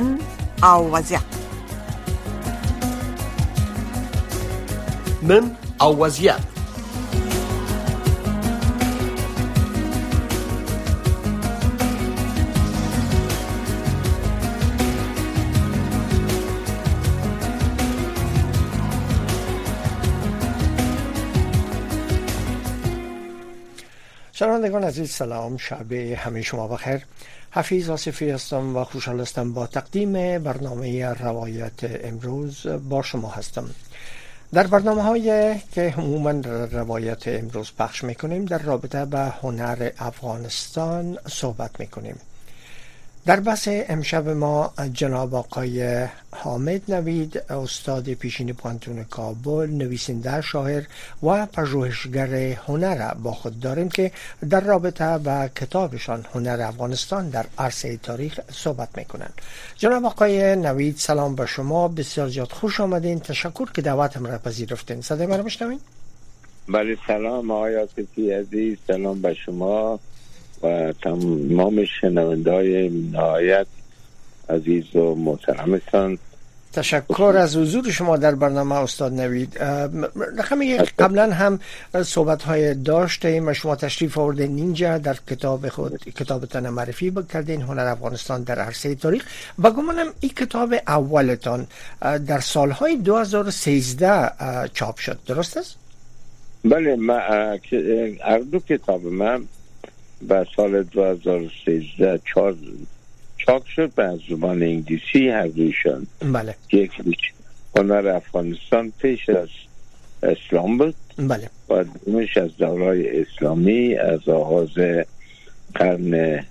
نن او وضعیت نن او وضعیت شنوندگان عزیز سلام. شب همه شما بخیر. حفیظ آصفی هستم و خوشحال هستم با تقدیم برنامه روایت امروز با شما هستم. در برنامه های که عموما روایت امروز پخش می‌کنیم در رابطه به هنر افغانستان صحبت می‌کنیم. در بحث امشب ما جناب آقای حامد نوید استاد پیشین پانتون کابل نویسنده شاعر و پژوهشگر هنر با خود داریم که در رابطه با کتابشان هنر افغانستان در عرصه تاریخ صحبت می‌کنند جناب آقای نوید سلام به شما. بسیار زیاد خوش آمدین. تشکر که دعوتم را پذیرفتین. صدای مرا میشنوین بله سلام آقای عزیز. سلام به شما. و تمام شنونده های نهایت عزیز و محترمتان. تشکر از حضور شما در برنامه استاد نوید. رقم قبلا هم صحبت های داشتیم و شما تشریف آوردین اینجا در کتاب خود کتابتان معرفی کردین هنر افغانستان در عرصه تاریخ. و گمانم این کتاب اولتان در سالهای 2013 چاپ شد. درست است؟ بله ما اردو کتاب من به سال 2013 چار چاپ شد به زبان انگلیسی هر دویشان. بله. یک هنر افغانستان پیش از اسلام بود. بله. و دومش از دورای اسلامی از آغاز قرن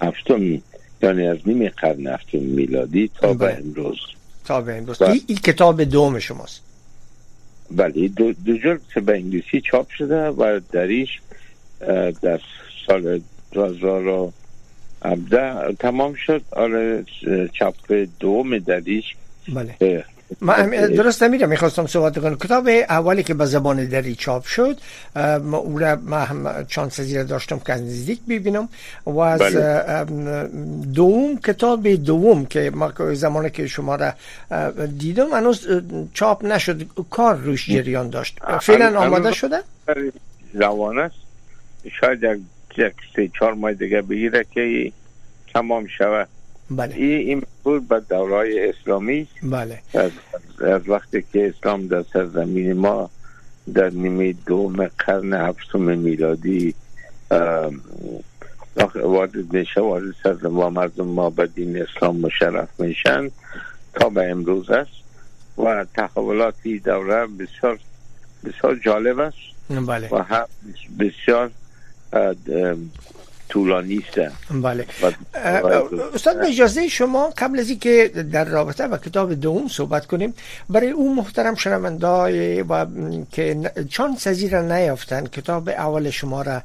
هفتم یعنی از نیم قرن هفتم میلادی تا به بله. امروز. تا به امروز. این ای کتاب دوم شماست. بله دو, دو جلد که به انگلیسی چاپ شده و دریش در سال 2017 تمام شد. آره چاپ دوم دریش بله. ما هم- درست نمیرم می‌خواستم صحبت کنم. کتاب اولی که به زبان دری چاپ شد ام، او را ما هم چانس زیر داشتم که نزدیک ببینم. و از بله. دوم کتاب دوم که ما که زمانی که شما را دیدم هنوز چاپ نشد. کار روش جریان داشت. فعلا آماده شده؟ روان است. شاید یک, سه چهار ماه دیگه بگیره که تمام شود بله. این این بود به دورای اسلامی. بله. از, از وقتی که اسلام در سرزمین ما در نیمه دوم قرن هفتم میلادی وارد میشه وارد سرزمین و مردم ما به دین اسلام مشرف میشن تا به امروز است و تحولاتی دوره بسیار بسیار جالب است. بله. و بسیار uh, um, طولانی است بله استاد به اجازه شما قبل از اینکه در رابطه با کتاب دوم صحبت کنیم برای اون محترم شنوندای و که چانس از را نیافتن کتاب اول شما را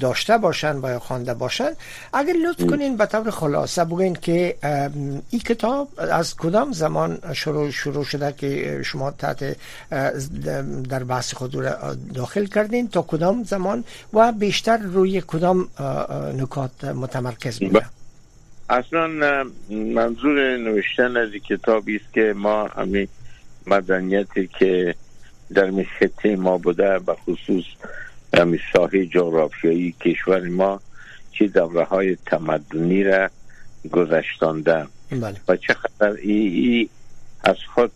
داشته باشن و یا خوانده باشن اگر لطف کنین به طور خلاصه بگین که این کتاب از کدام زمان شروع شروع شده که شما تحت در بحث خود داخل کردین؟ تا کدام زمان و بیشتر روی کدام نکات متمرکز بوده اصلا منظور نوشتن از این کتابی است که ما همین مدنیتی که در می خطه ما بوده به خصوص همین ساحه جغرافیایی کشور ما چه دوره های تمدنی را گذشتانده. بله. و چقدر ای, ای از خود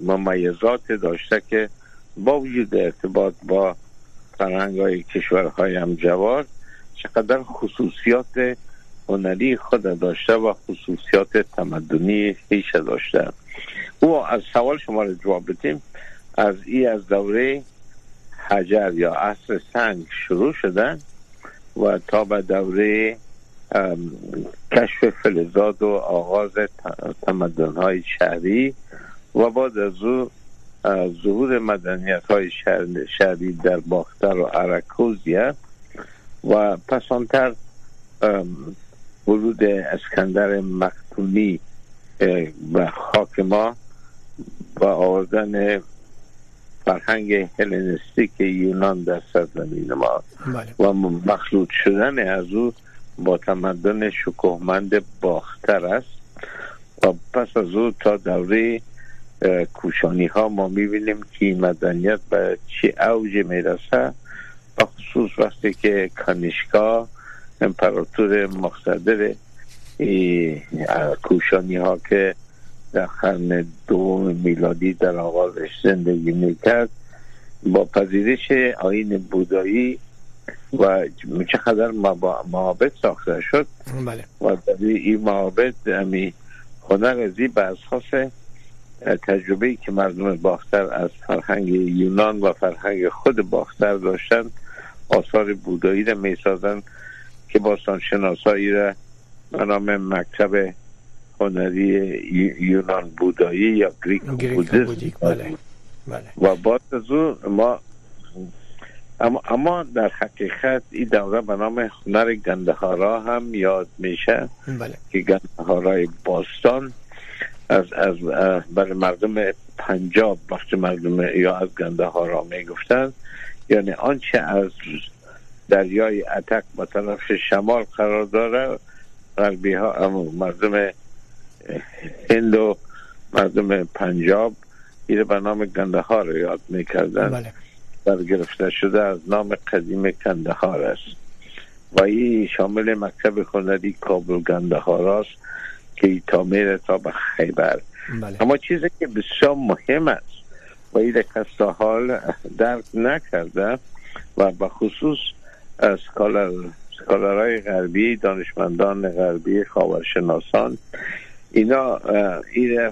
ممیزات داشته که با وجود ارتباط با فرهنگ های کشورهای همجوار چقدر خصوصیات هنری خود داشته و خصوصیات تمدنی خیش داشته او از سوال شما را جواب بدیم از ای از دوره حجر یا عصر سنگ شروع شدن و تا به دوره کشف فلزات و آغاز تمدن های شهری و بعد از او ظهور مدنیت های شهری در باختر و عرکوزیه و پسانتر ورود اسکندر مقتونی اه، به خاک ما و آوردن فرهنگ هلنستیک یونان در سرزمین ما. بله. و مخلوط شدن از او با تمدن شکوهمند باختر است. و پس از او تا دوره کوشانی ها ما می‌بینیم که مدنیت به چه اوج می‌رسه. و خصوص وقتی که کانیشکا امپراتور مقصدر کوشانی ها که در قرن دو میلادی در آغازش زندگی می‌کرد با پذیرش آین بودایی و چقدر معابد ساخته شد بله. و در این معابد امی هنر ازی به اساس تجربه که مردم باختر از فرهنگ یونان و فرهنگ خود باختر داشتن آثار بودایی را می سازن که باستان شناسایی را به نام مکتب هنری یونان بودایی یا گریک, بودیک بله. بله. و بعد از او ما اما, اما در حقیقت این دوره به نام هنر گندهارا هم یاد میشه بله. که گندهارای باستان از از برای مردم پنجاب وقتی مردم یا از گندهارا می‌گفتن. یعنی آنچه از دریای اتک با طرف شمال قرار داره غربی ها مردم هند و مردم پنجاب این به نام گندهار رو یاد می‌کردن. بله. برگرفته شده از نام قدیم کندهار است. و این شامل مکتب هنری کابل گندهار است که تا میره تا به خیبر بله. اما چیزی که بسیار مهم است و این کس تا حال درک نکرده و به خصوص سکالر سکالرهای غربی دانشمندان غربی خاورشناسان اینا این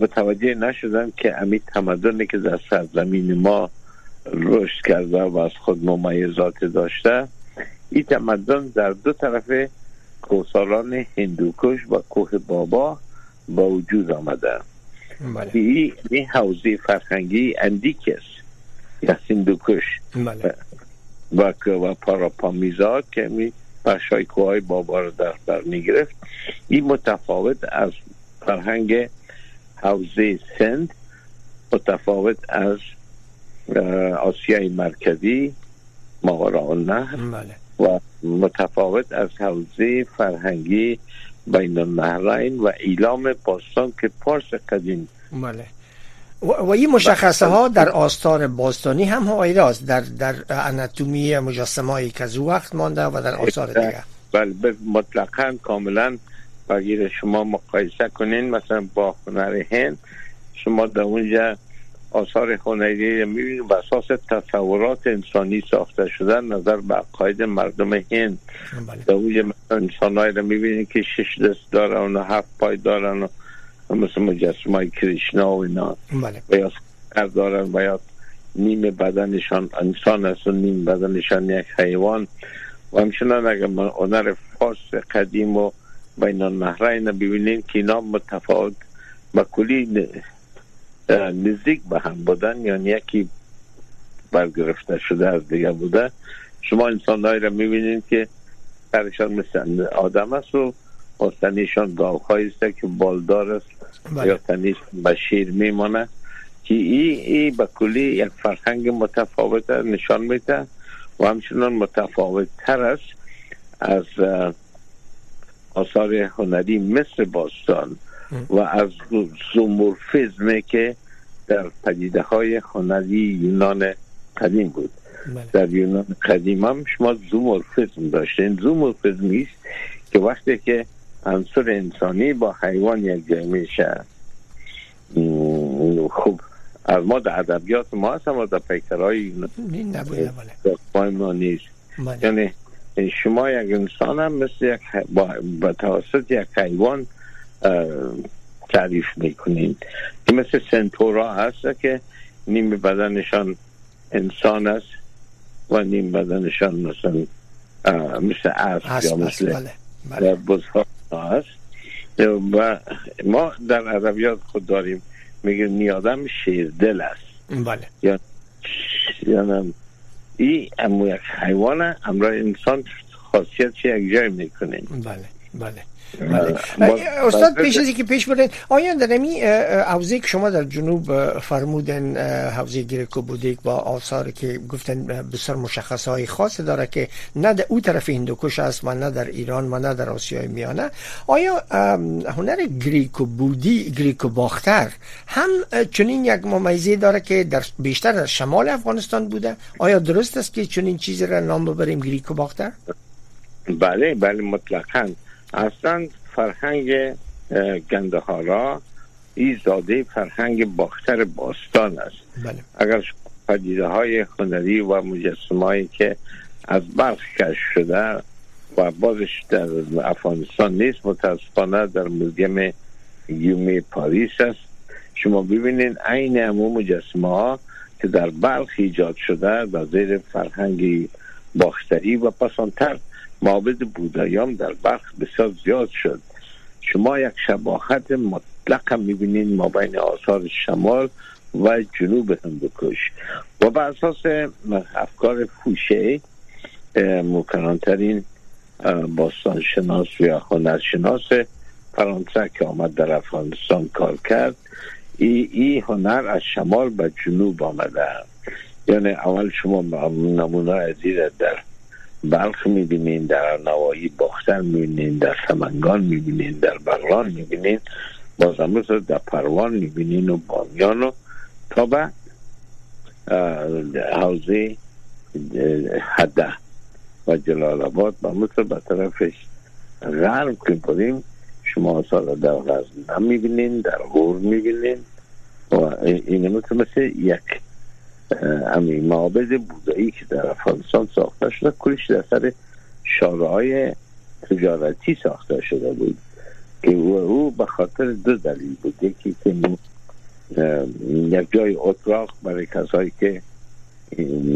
متوجه نشدن که امی تمدنی که در سرزمین ما رشد کرده و از خود ممیزات داشته این تمدن در دو طرف کوسالان هندوکش و کوه بابا با وجود آمده بله. این حوزه فرهنگی اندیک است یا هندوکش بله. و و پاراپامیزا که می بخشای کوهای بابا رو در بر می گرفت این متفاوت از فرهنگ حوزه سند متفاوت از آسیای مرکزی ماورا نهر بله. و متفاوت از حوزه فرهنگی بین النهرین و ایلام باستان که پارس قدیم. بله. و, این مشخصه ها در آستار باستانی هم است در در اناتومی مجسمه هایی که از وقت مانده و در آثار دیگه. بله مطلقا کاملا اگر شما مقایسه کنین. مثلا با هنر هند شما در اونجا آثار هنری می‌بینید به اساس تصورات انسانی ساخته شدن نظر به عقاید مردم هند بله. در اونجا انسان رو می‌بینید که شش دست دارن و هفت پای دارن و مثل مجسمه های کریشنا و اینا بله. و یا سر دارن و یا نیم بدنشان انسان است و نیم بدنشان یک حیوان و همچنان اگر هنر فارس قدیم و بین النهرین ببینین که اینا متفاوت با کلی نزدیک به هم بودن یعنی یکی برگرفته شده از دیگه بوده شما انسان را می‌بینید که سرشان مثل آدم است و تنیشان گاو است که بالدار است بله. یا تنیش به شیر میمانه که ای, ای به کلی یک فرهنگ متفاوت نشان میده و همچنان متفاوت تر است از آثار هنری مثل باستان و از زومورفیزمی که در پدیده های هنری یونان قدیم بود بله. در یونان قدیم هم شما زومورفیزم داشتین زومورفیزمی است که وقتی که عنصر انسانی با حیوان یک جای میشه خوب از ما در ادبیات ما هست اما در این نبوده بله. ما نیست بله. یعنی شما یک انسان هم مثل یک با, با توسط یک حیوان تعریف می‌کنین که مثل سنتورا هست که نیم بدنشان انسان است و نیم بدنشان مثل مثل اسب یا مثل بله. بله. بزها هست. و ما در ادبیات خود داریم. میگه نیادم شیردل است. بله. یا یعنی این امو یک حیوانه امرای انسان خاصیت یک جای می‌کنیم. بله بله بله. استاد پیش از که پیش برین آیا در امی حوزه که شما در جنوب فرمودن حوزه گریکو بودیک با آثار که گفتن بسیار مشخص های خاص داره که نه در او طرف هندوکش است و نه در ایران و نه در آسیای میانه. آیا هنر گریکو بودی گریکو باختر هم چنین یک ممیزه داره که در بیشتر در شمال افغانستان بوده؟ آیا درست است که چنین چیزی را نام ببریم گریکو باختر؟ بله بله مطلقا. اصلا فرهنگ گندهارا ای زاده فرهنگ باختر باستان است بله. اگر پدیده های هنری و مجسمه که از برخ کش شده و بازش در افغانستان نیست متاسفانه در موزیم یومی پاریس است شما ببینید عین امو مجسمه ها که در بلخ ایجاد شده در زیر فرهنگی باختری و پسانتر معابد بودایام در بخش بسیار زیاد شد. شما یک شباهت مطلق هم ما بین آثار شمال و جنوب هندوکش. و به اساس افکار فوشه مکنانترین باستان شناس یا هنرشناس فرانسه که آمد در افغانستان کار کرد ای, ای هنر از شمال به جنوب آمده. یعنی اول شما نمونه از در بلخ می‌بینین در نوایی باختر می‌بینین در سمنگان می‌بینین در بغلان می‌بینین باز امروز در پروان می‌بینین و بامیان و تا به حوزه حده و جلال آباد. و مثل به طرفش غرب که بریم شما سال در غزنه می‌بینین در غور می‌بینین. و این مثل مثل یک امی معابد بودایی که در افغانستان ساخته شده کلش در سر شارهای تجارتی ساخته شده بود که او به خاطر دو دلیل بود. یکی که یک جای اتراق برای کسایی که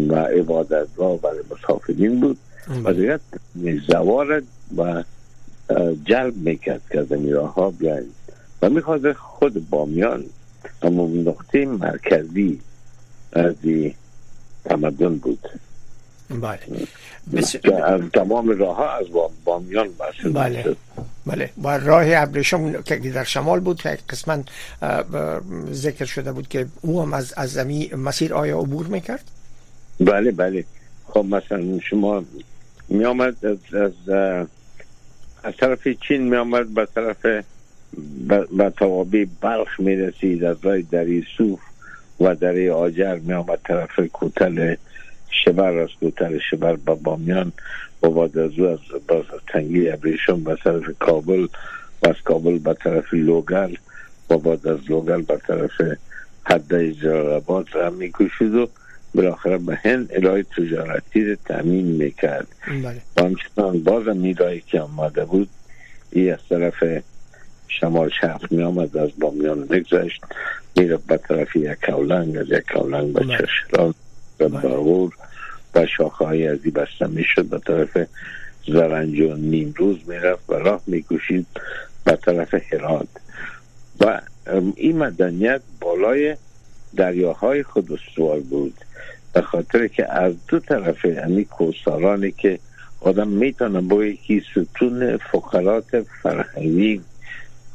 و عبادت و برای مسافرین بود و دیگر زوارد و جلب می‌کرد که از راه ها بیاین و می‌خواد خود بامیان اما نقطه مرکزی از تمدن بود. بله. از تمام راه ها از بامیان بله. بله. و راه ابریشم که در شمال بود که قسما ذکر شده بود که او هم از, از زمین مسیر آیا عبور می‌کرد؟ بله بله. خب مثلا شما می آمد از, از, از طرف چین می آمد به طرف به توابی بلخ می رسید از راه دری صوف و در آجر می آمد طرف کوتل شبر از کوتل شبر با بامیان و بعد از او از باز تنگی ابریشم به طرف کابل و از کابل به طرف لوگل و بعد از لوگل به طرف حده جلال را می کشید و بالاخره به هند الهی تجارتی را تامین می‌کرد بله. و همچنان باز میرایی که آمده بود ای از طرف شمال شرق می آمد از بامیان نگذشت میره به طرف یک کولنگ از یک کولنگ به چشران به باغور و شاخه های ازی بسته می‌شد. به طرف زرنج و نیمروز می‌رفت و راه می‌کشید به طرف هرات. و این مدنیت بالای دریاهای خود استوار بود. به خاطر که از دو طرف یعنی کوسارانی که آدم می‌تونه با یکی ستون فقرات فرهنگی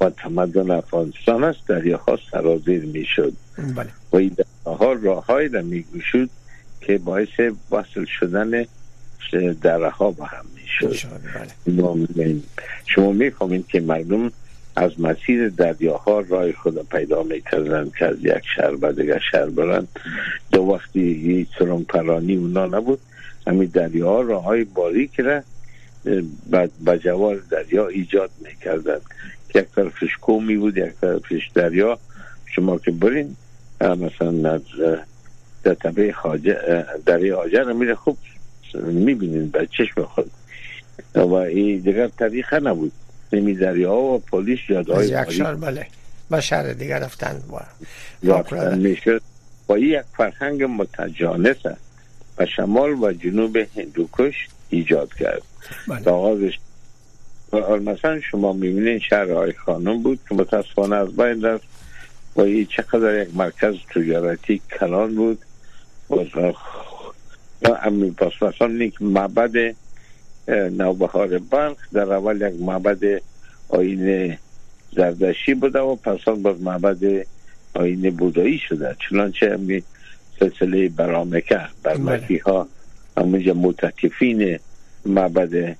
و تمدن افغانستان است دریاها سرازیر می‌شد. بله. و این دریاها راههایی را میگوشد که باعث وصل شدن درها به هم می‌شد. بله. شما می‌فهمید که مردم از مسیر دریاها راه خود پیدا می‌کردن که از یک شهر به دیگر شهر برن دو وقتی هیچ سرم پرانی اونا نبود. همین دریا راه های باریک را به جوار دریا ایجاد می‌کردن یک طرفش کومی بود یک طرفش دریا شما که برین مثلا از در طبعه دریا آجر میره خوب می‌بینین به چشم خود. و این دیگر طریقه نبود. نمی دریا و پولیس یادهای یک شهر بله. به شهر دیگر رفتن و می‌شد و یک فرهنگ متجانس و شمال و جنوب هندوکش ایجاد کرد. بله. آغازش مثلا شما می‌بینید شهر های خانم بود که متاسفانه از بین رفت و چقدر یک مرکز تجارتی کلان بود. پاس مثلا یک معبد نوبهار بلخ در اول یک معبد آین زردشی بوده و پس باز معبد آین بودایی شده. چنانچه همی سلسله برامکه برمکی ها همونجا متکفین معبد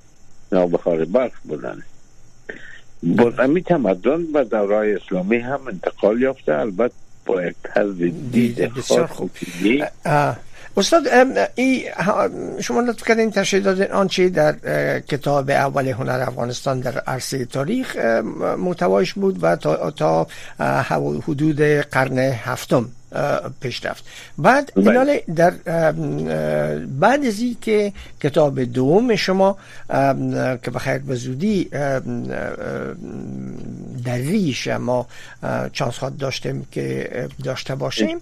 نوبهار بلخ بودن باز امی تمدن و دورای اسلامی هم انتقال یافته البته با یک طرز دید خاص استاد ای شما لطف کردین تشریح دادین آنچه در کتاب اول هنر افغانستان در عرصه تاریخ محتوایش بود و تا, تا حدود قرن هفتم. پیش رفت بعد بله. در بعد از که کتاب دوم شما که بخیر به زودی در ریش ما چانس داشتیم که داشته باشیم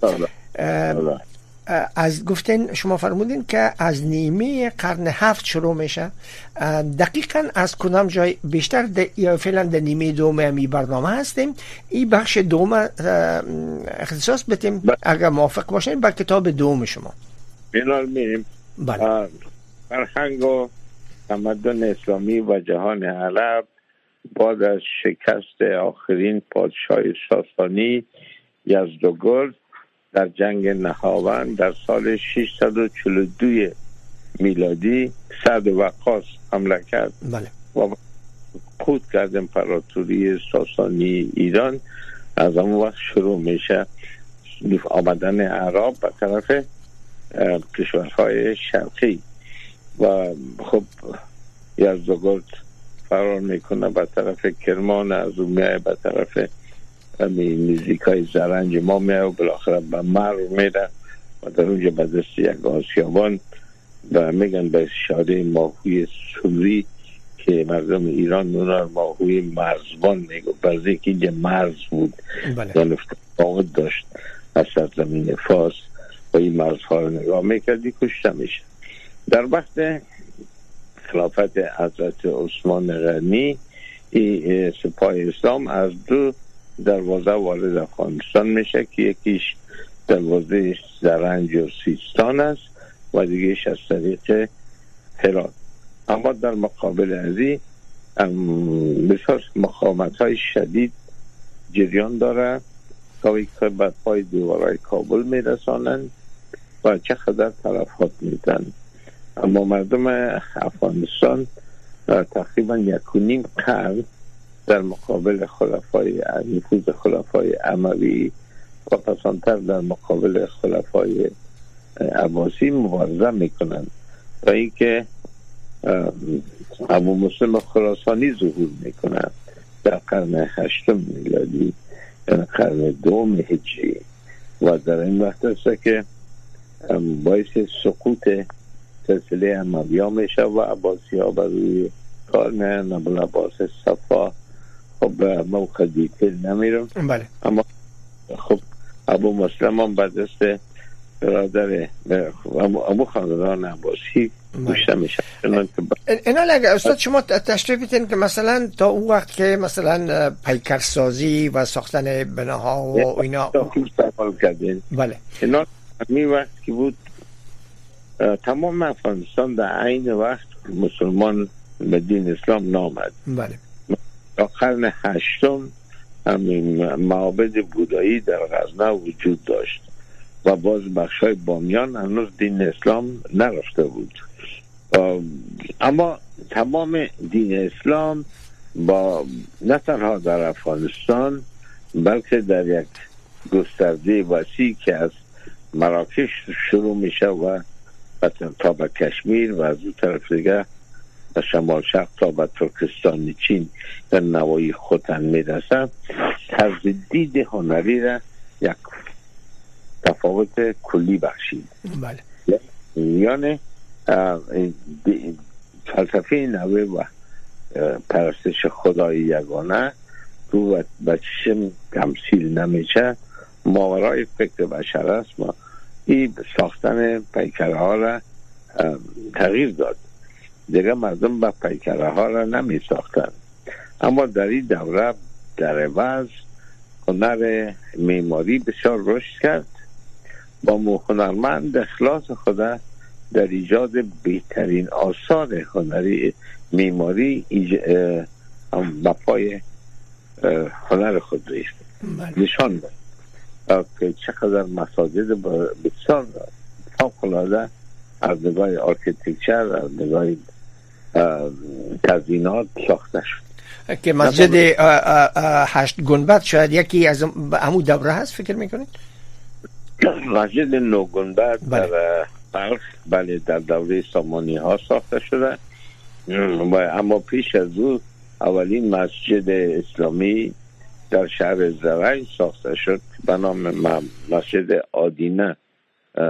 از گفتن شما فرمودین که از نیمه قرن هفت شروع میشه دقیقا از کدام جای بیشتر فعلا در نیمه دوم همی برنامه هستیم این بخش دوم اختصاص بتیم. اگر موافق باشین با کتاب دوم شما بینال میریم بله. فرهنگ و تمدن اسلامی و جهان عرب بعد از شکست آخرین پادشاه ساسانی یزدگرد در جنگ نهاوند در سال 642 میلادی سعد وقاص حمله کرد. بله. و خود کرد امپراتوری ساسانی ایران. از اون وقت شروع میشه آمدن عرب به طرف کشورهای شرقی. و خب یزدگرد فرار می‌کنه به طرف کرمان از به طرف میزیک های زرنج ما میه و بالاخره به مر میره و در اونجا به دست یک آسیابان و میگن به شاده ماهوی سوری که مردم ایران نونا ماهوی مرزبان میگو برزه که اینجا مرز بود بله. یعنی داشت از سرزمین فاس و این مرزها رو نگاه می‌کردی کشته میشه در وقت خلافت حضرت عثمان غنی سپاه اسلام از دو دروازه وارد افغانستان میشه که یکیش دروازه زرنج و سیستان است و دیگهش از طریق هرات. اما در مقابل ازی بسیار مقامت های شدید جریان داره. تا که به پای دیوارای کابل میرسانند و چه خدر طرفات میدن. اما مردم افغانستان تقریبا یک و نیم قرن در مقابل خلفای نفوذ خلفای عموی و پسانتر در مقابل خلفای عباسی مبارزه می‌کنند. تا اینکه ابو مسلم خراسانی ظهور می‌کنند در قرن هشتم میلادی در قرن دوم هجری. و در این وقت است که باعث سقوط سلسله امویا میشه و عباسی ها بر روی کار میان ابو عباس صفا خب موقع دیتیل نمیرم. بله. اما خب ابو مسلم هم به دست برادر ابو خاندان عباسی گوشته بله. میشه. اینا اگر استاد شما تشریف بیتین که مثلا تا اون وقت که مثلا پیکرسازی و ساختن بناها و اینا سوال کردین. بله. اینا می وقت که بود تمام افغانستان در عین وقت مسلمان به دین اسلام نامد. بله. تا قرن هشتم همین معابد بودایی در غزنه وجود داشت و باز بخشای بامیان هنوز دین اسلام نرفته بود. اما تمام دین اسلام با نه تنها در افغانستان بلکه در یک گسترده وسیع که از مراکش شروع میشه و تا به کشمیر و از اون طرف دیگه و شمال شرق تا به ترکستان چین در نوایی خوتن می‌رسد طرز دید هنری را یک تفاوت کلی بخشید بله. یعنی فلسفه نوه و پرستش خدای یگانه تو و چشم تمثیل نمیشه. ماورای فکر بشر است. ما این ساختن پیکره ها را تغییر داد. دیگه مردم به پیکره ها را نمی ساختن. اما در این دوره در عوض هنر معماری بسیار رشد کرد. با هنرمند اخلاص خدا در ایجاد بهترین آثار هنری معماری بپای هنر خود ریخت. بله. نشان داد. که چقدر مساجد بسیار فوق از نگاه architecture از نگاه تزئینات ساخته شد که مسجد هشت گنبد شاید یکی از همون دوره هست فکر می‌کنید؟ مسجد نو گنبت بله. در بله در دوره سامانی ها ساخته شده اما پیش از او اولین مسجد اسلامی در شهر زرعی ساخته شد به نام مسجد آدینه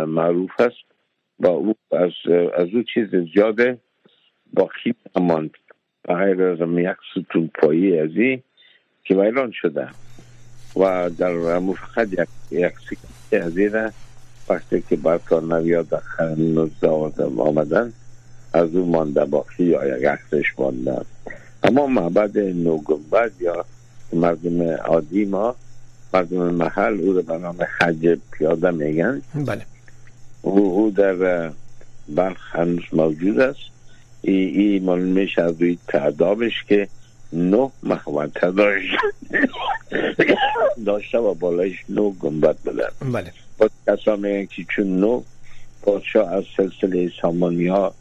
معروف است با او از, از او چیز زیاده باقی نماند غیر از یک ستون پایی ازی که ویران شده. و در فقط یک, یک سکه از وقتی که برکار نویاد در قرن نوزده آمدن از او مانده باقی یا یک عکسش مانده. اما معبد نوگنبد یا مردم عادی ما مردم محل او رو به نام حج پیاده میگن. بله. او, در برخ هنوز موجود است. ای, ای میشه از روی تعدابش که نه محوطه داشت داشته و بالایش نو گنبت بودن بله. با کسا میگن که چون نو پادشاه از سلسله سامانی ها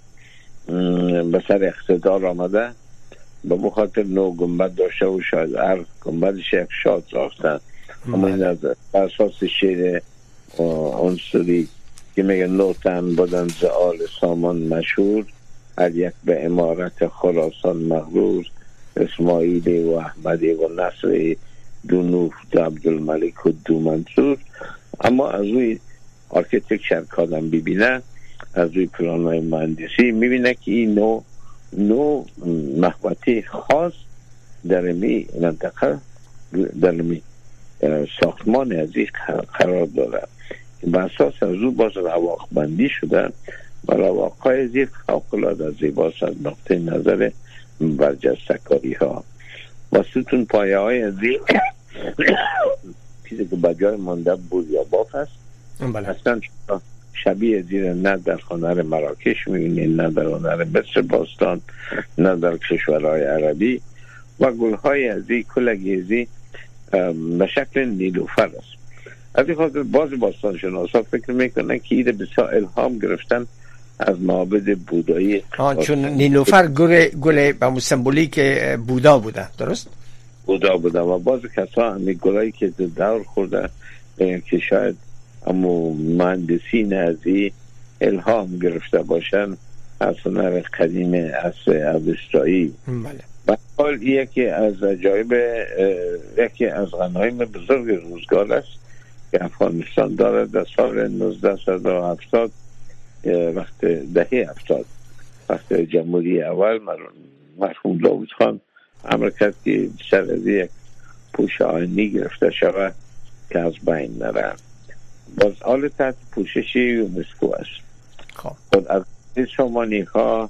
به سر اقتدار آمده به مخاطر نو گنبت داشته و شاید هر گنبتش یک شاد ساختن اما این از اساس شیر انصری که میگن نوتن بودن زعال سامان مشهور. هر یک به امارت خراسان مغرور اسماعیل و احمدی و نصر دو عبدالملک و دو منصور. اما از روی آرکیتکچر کادم ببینه از روی پلان های مهندسی می‌بینه که این نوع نو محوطه خاص در می منطقه در می ساختمان از قرار داره. به اساس از او باز رواق بندی شده. و رواق های از یک فوق زیباست از نقطه نظر برجستکاری ها و ستون پایه های از چیزی که بجای مانده بود یا باف هست بله. اصلا شبیه زیر نه در هنر مراکش می‌بینید نه در هنر مصر باستان نه در کشورهای عربی. و گلهای ازی کلگی ازی به شکل نیلوفر است. از این خاطر باز باستان شناسا فکر می‌کنن که ایده بسیار الهام گرفتن از معابد بودایی چون نیلوفر گل گل به سمبولیک بودا بوده درست؟ بودا بوده و باز کسا همی گلایی که دور خورده که شاید اما مهندسی نزی الهام گرفته باشن از هنر قدیم از اوستایی بله. حال یکی از عجایب یکی از غنایم بزرگ روزگار است که افغانستان داره در سال 1970 وقت دهه 70 وقت جمهوری اول مرحوم داود خان امر کرد که سر از یک پوش آینی گرفته شود که از بین نرم باز حال تحت پوشش یونسکو است. خب, از شمانی ها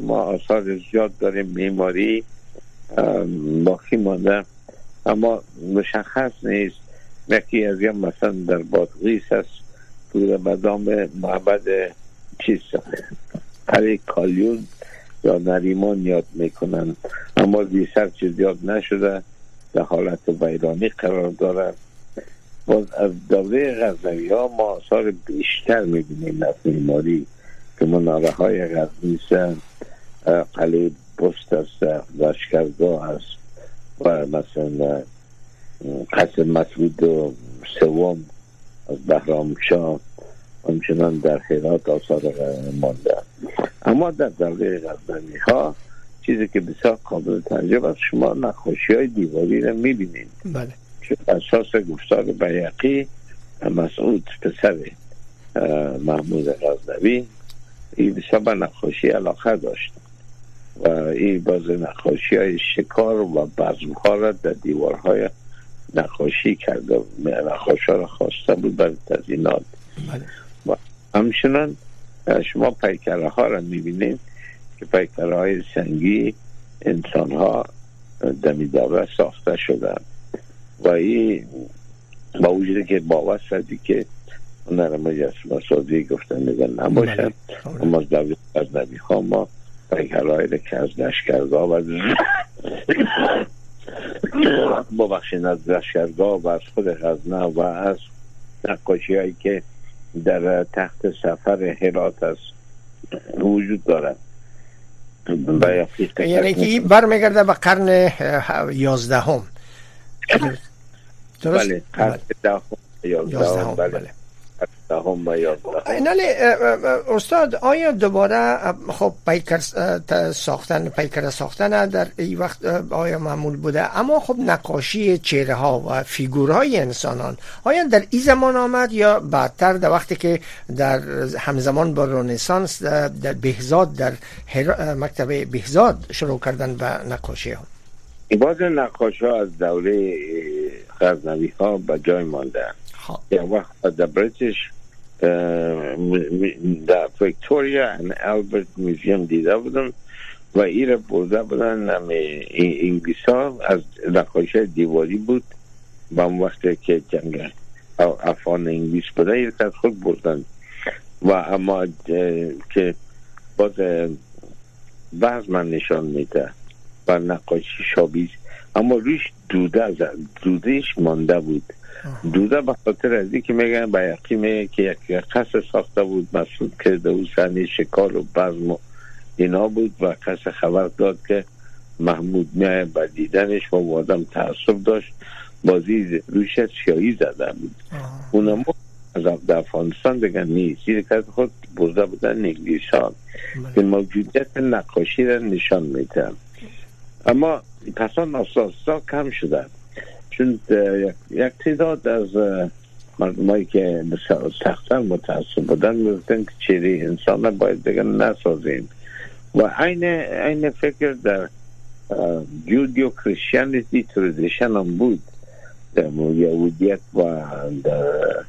ما آثار زیاد داریم میماری باقی مانده. اما مشخص نیست یکی از یا مثلا در بادغیس است. پور بدام معبد چیز پری کالیون یا نریمان یاد می‌کنن. اما دیسر چیز یاد نشده. در حالت ویرانی قرار دارد باز از دوره غزنوی ها ما آثار بیشتر می‌بینیم از معماری که مناره های غزنیس قلعه بست است لشکرگاه است و مثلا قصر مسعود سوم از بهرام شاه. همچنان در خیرات آثار مانده. اما در دوره غزنوی ها چیزی که بسیار قابل تنجب است شما نقاشی های دیواری را می‌بینید. بله. که اساس گفتار بیقی مسعود پسر محمود غزنوی این بسیار به نقاشی علاقه داشت و این باز نقاشی های شکار و بزمها را در دیوارهای نقاشی کرده نقاشی را خواسته بود برای تزینات بله. همچنان شما پیکره ها را می‌بینید که پیکره های سنگی انسان ها دمی ساخته شدن و این با وجود که باور شدی که هنر مجسمه سازی گفتن میگن نباشد بله. اما دولت از نبی ما پیکرهایی که از لشکرگاه و ببخشین از لشکرگاه و از خود غزنه و از نقاشی هایی که در تحت سفر هرات است وجود دارد. یعنی که برمیگرده به قرن یازدهم. درست؟ بله قرن دهم یازدهم بله. استاد آیا دوباره خب پیکر ساختن پیکر ساختن در این وقت آیا معمول بوده؟ اما خب نقاشی چهره ها و فیگورهای انسانان آیا در این زمان آمد یا بعدتر؟ در وقتی که در همزمان با رنسانس در بهزاد در مکتب بهزاد شروع کردن به نقاشی ها؟ باز نقاش ها از دوره غزنوی ها به جای مانده یا وقت در بریتش در ویکتوریا و البرت میزیم دیده بودم و ایره برده بودن انگلیس ها از نقاش دیواری بود. با اون وقت که جنگ افغان انگلیس بوده ایره از خود بردن. و اما که باز بعض من نشان میده و نقاشی شابیز اما روش دوده دودهش مانده بود. دوده به خاطر از که میگن به یقیمه که یک قصر ساخته بود مسئول کرده او سنی شکار و بزم و اینا بود و قصر خبر داد که محمود میای به دیدنش و آدم تعصب داشت. بازی روش سیایی زده بود. اونم از افغانستان بگن نیست. زیر که خود برده بودن انگلیس ها بله. که موجودیت نقاشی را نشان میتن اما پسان اساسا کم شده. چون یک تعداد از مردمایی که سختن متاسب بودن می‌گفتن که چیری انسان باید دیگه نسازیم. و این این فکر در جودیو کریشیانیتی تردیشن هم بود. در یهودیت و در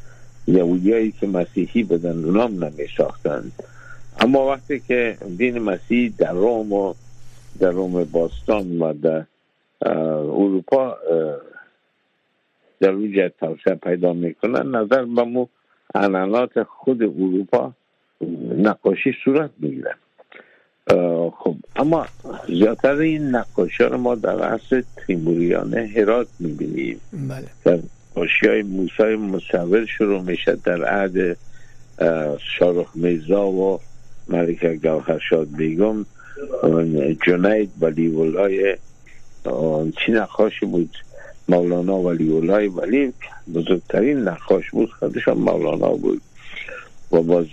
یهودیایی که مسیحی بدن اونام نمی ساختن. اما وقتی که دین مسیح در روم و در روم باستان و در اروپا در روی توسعه پیدا می‌کنن نظر به مو عنانات خود اروپا نقاشی صورت می‌گیرن خب اما زیادتر این نقاشی رو ما در عصر تیموریانه هرات می‌بینیم. بله. در نقاشی های موسای مصور شروع میشه در عهد شارخ میزا و ملکه گوهرشاد بیگم. جنید و لیولای چی نقاشی بود؟ مولانا ولی اولای ولی بزرگترین نقاش بود خودشان مولانا بود. و باز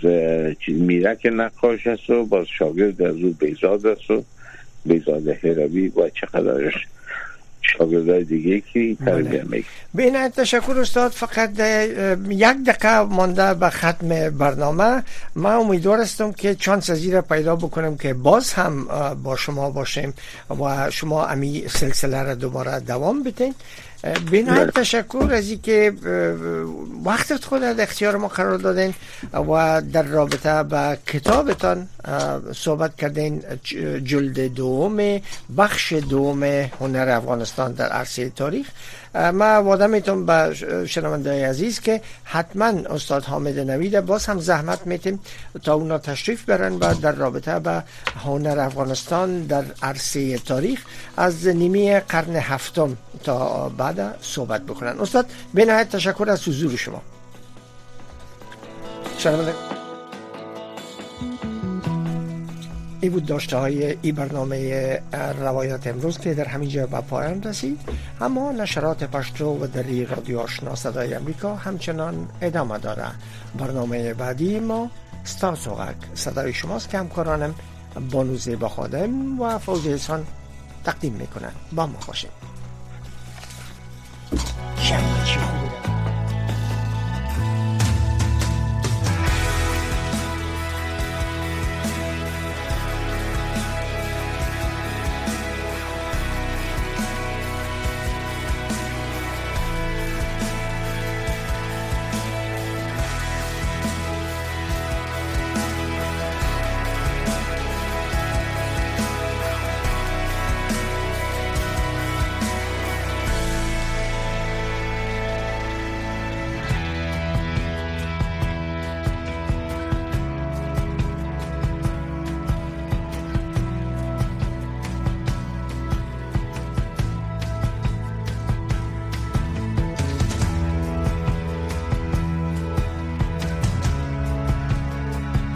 میرک نقاش هست و باز شاگرد از او بیزاد است و بیزاد هروی و چقدرش شاگردای دیگه که تربیه بله. می‌کنه تشکر استاد فقط یک دقیقه مانده به ختم برنامه. من امیدوار هستم که چانس از پیدا بکنم که باز هم با شما باشیم و شما امی سلسله را دوباره دوام بتین بینایت بله. تشکر از که وقتت خود در اختیار ما قرار دادین و در رابطه با کتابتان صحبت کردین جلد دوم بخش دوم هنر افغانستان در عرصه تاریخ ما وعده می‌تونم به شنونده عزیز که حتما استاد حامد نوید باز هم زحمت میتیم تا اونا تشریف برن و در رابطه به هنر افغانستان در عرصه تاریخ از نیمی قرن هفتم تا بعد صحبت بکنن. استاد به نهایت تشکر از حضور شما. شنونده. این بود داشته های ای برنامه روایت امروز که در همینجا به پایان رسید. اما نشرات پشتو و دری رادیو آشنا صدای امریکا همچنان ادامه داره. برنامه بعدی ما ستا سوغک. صدای شماست که همکارانم بانوزه با خادم و فوزیسان تقدیم می‌کنن. با ما باشید.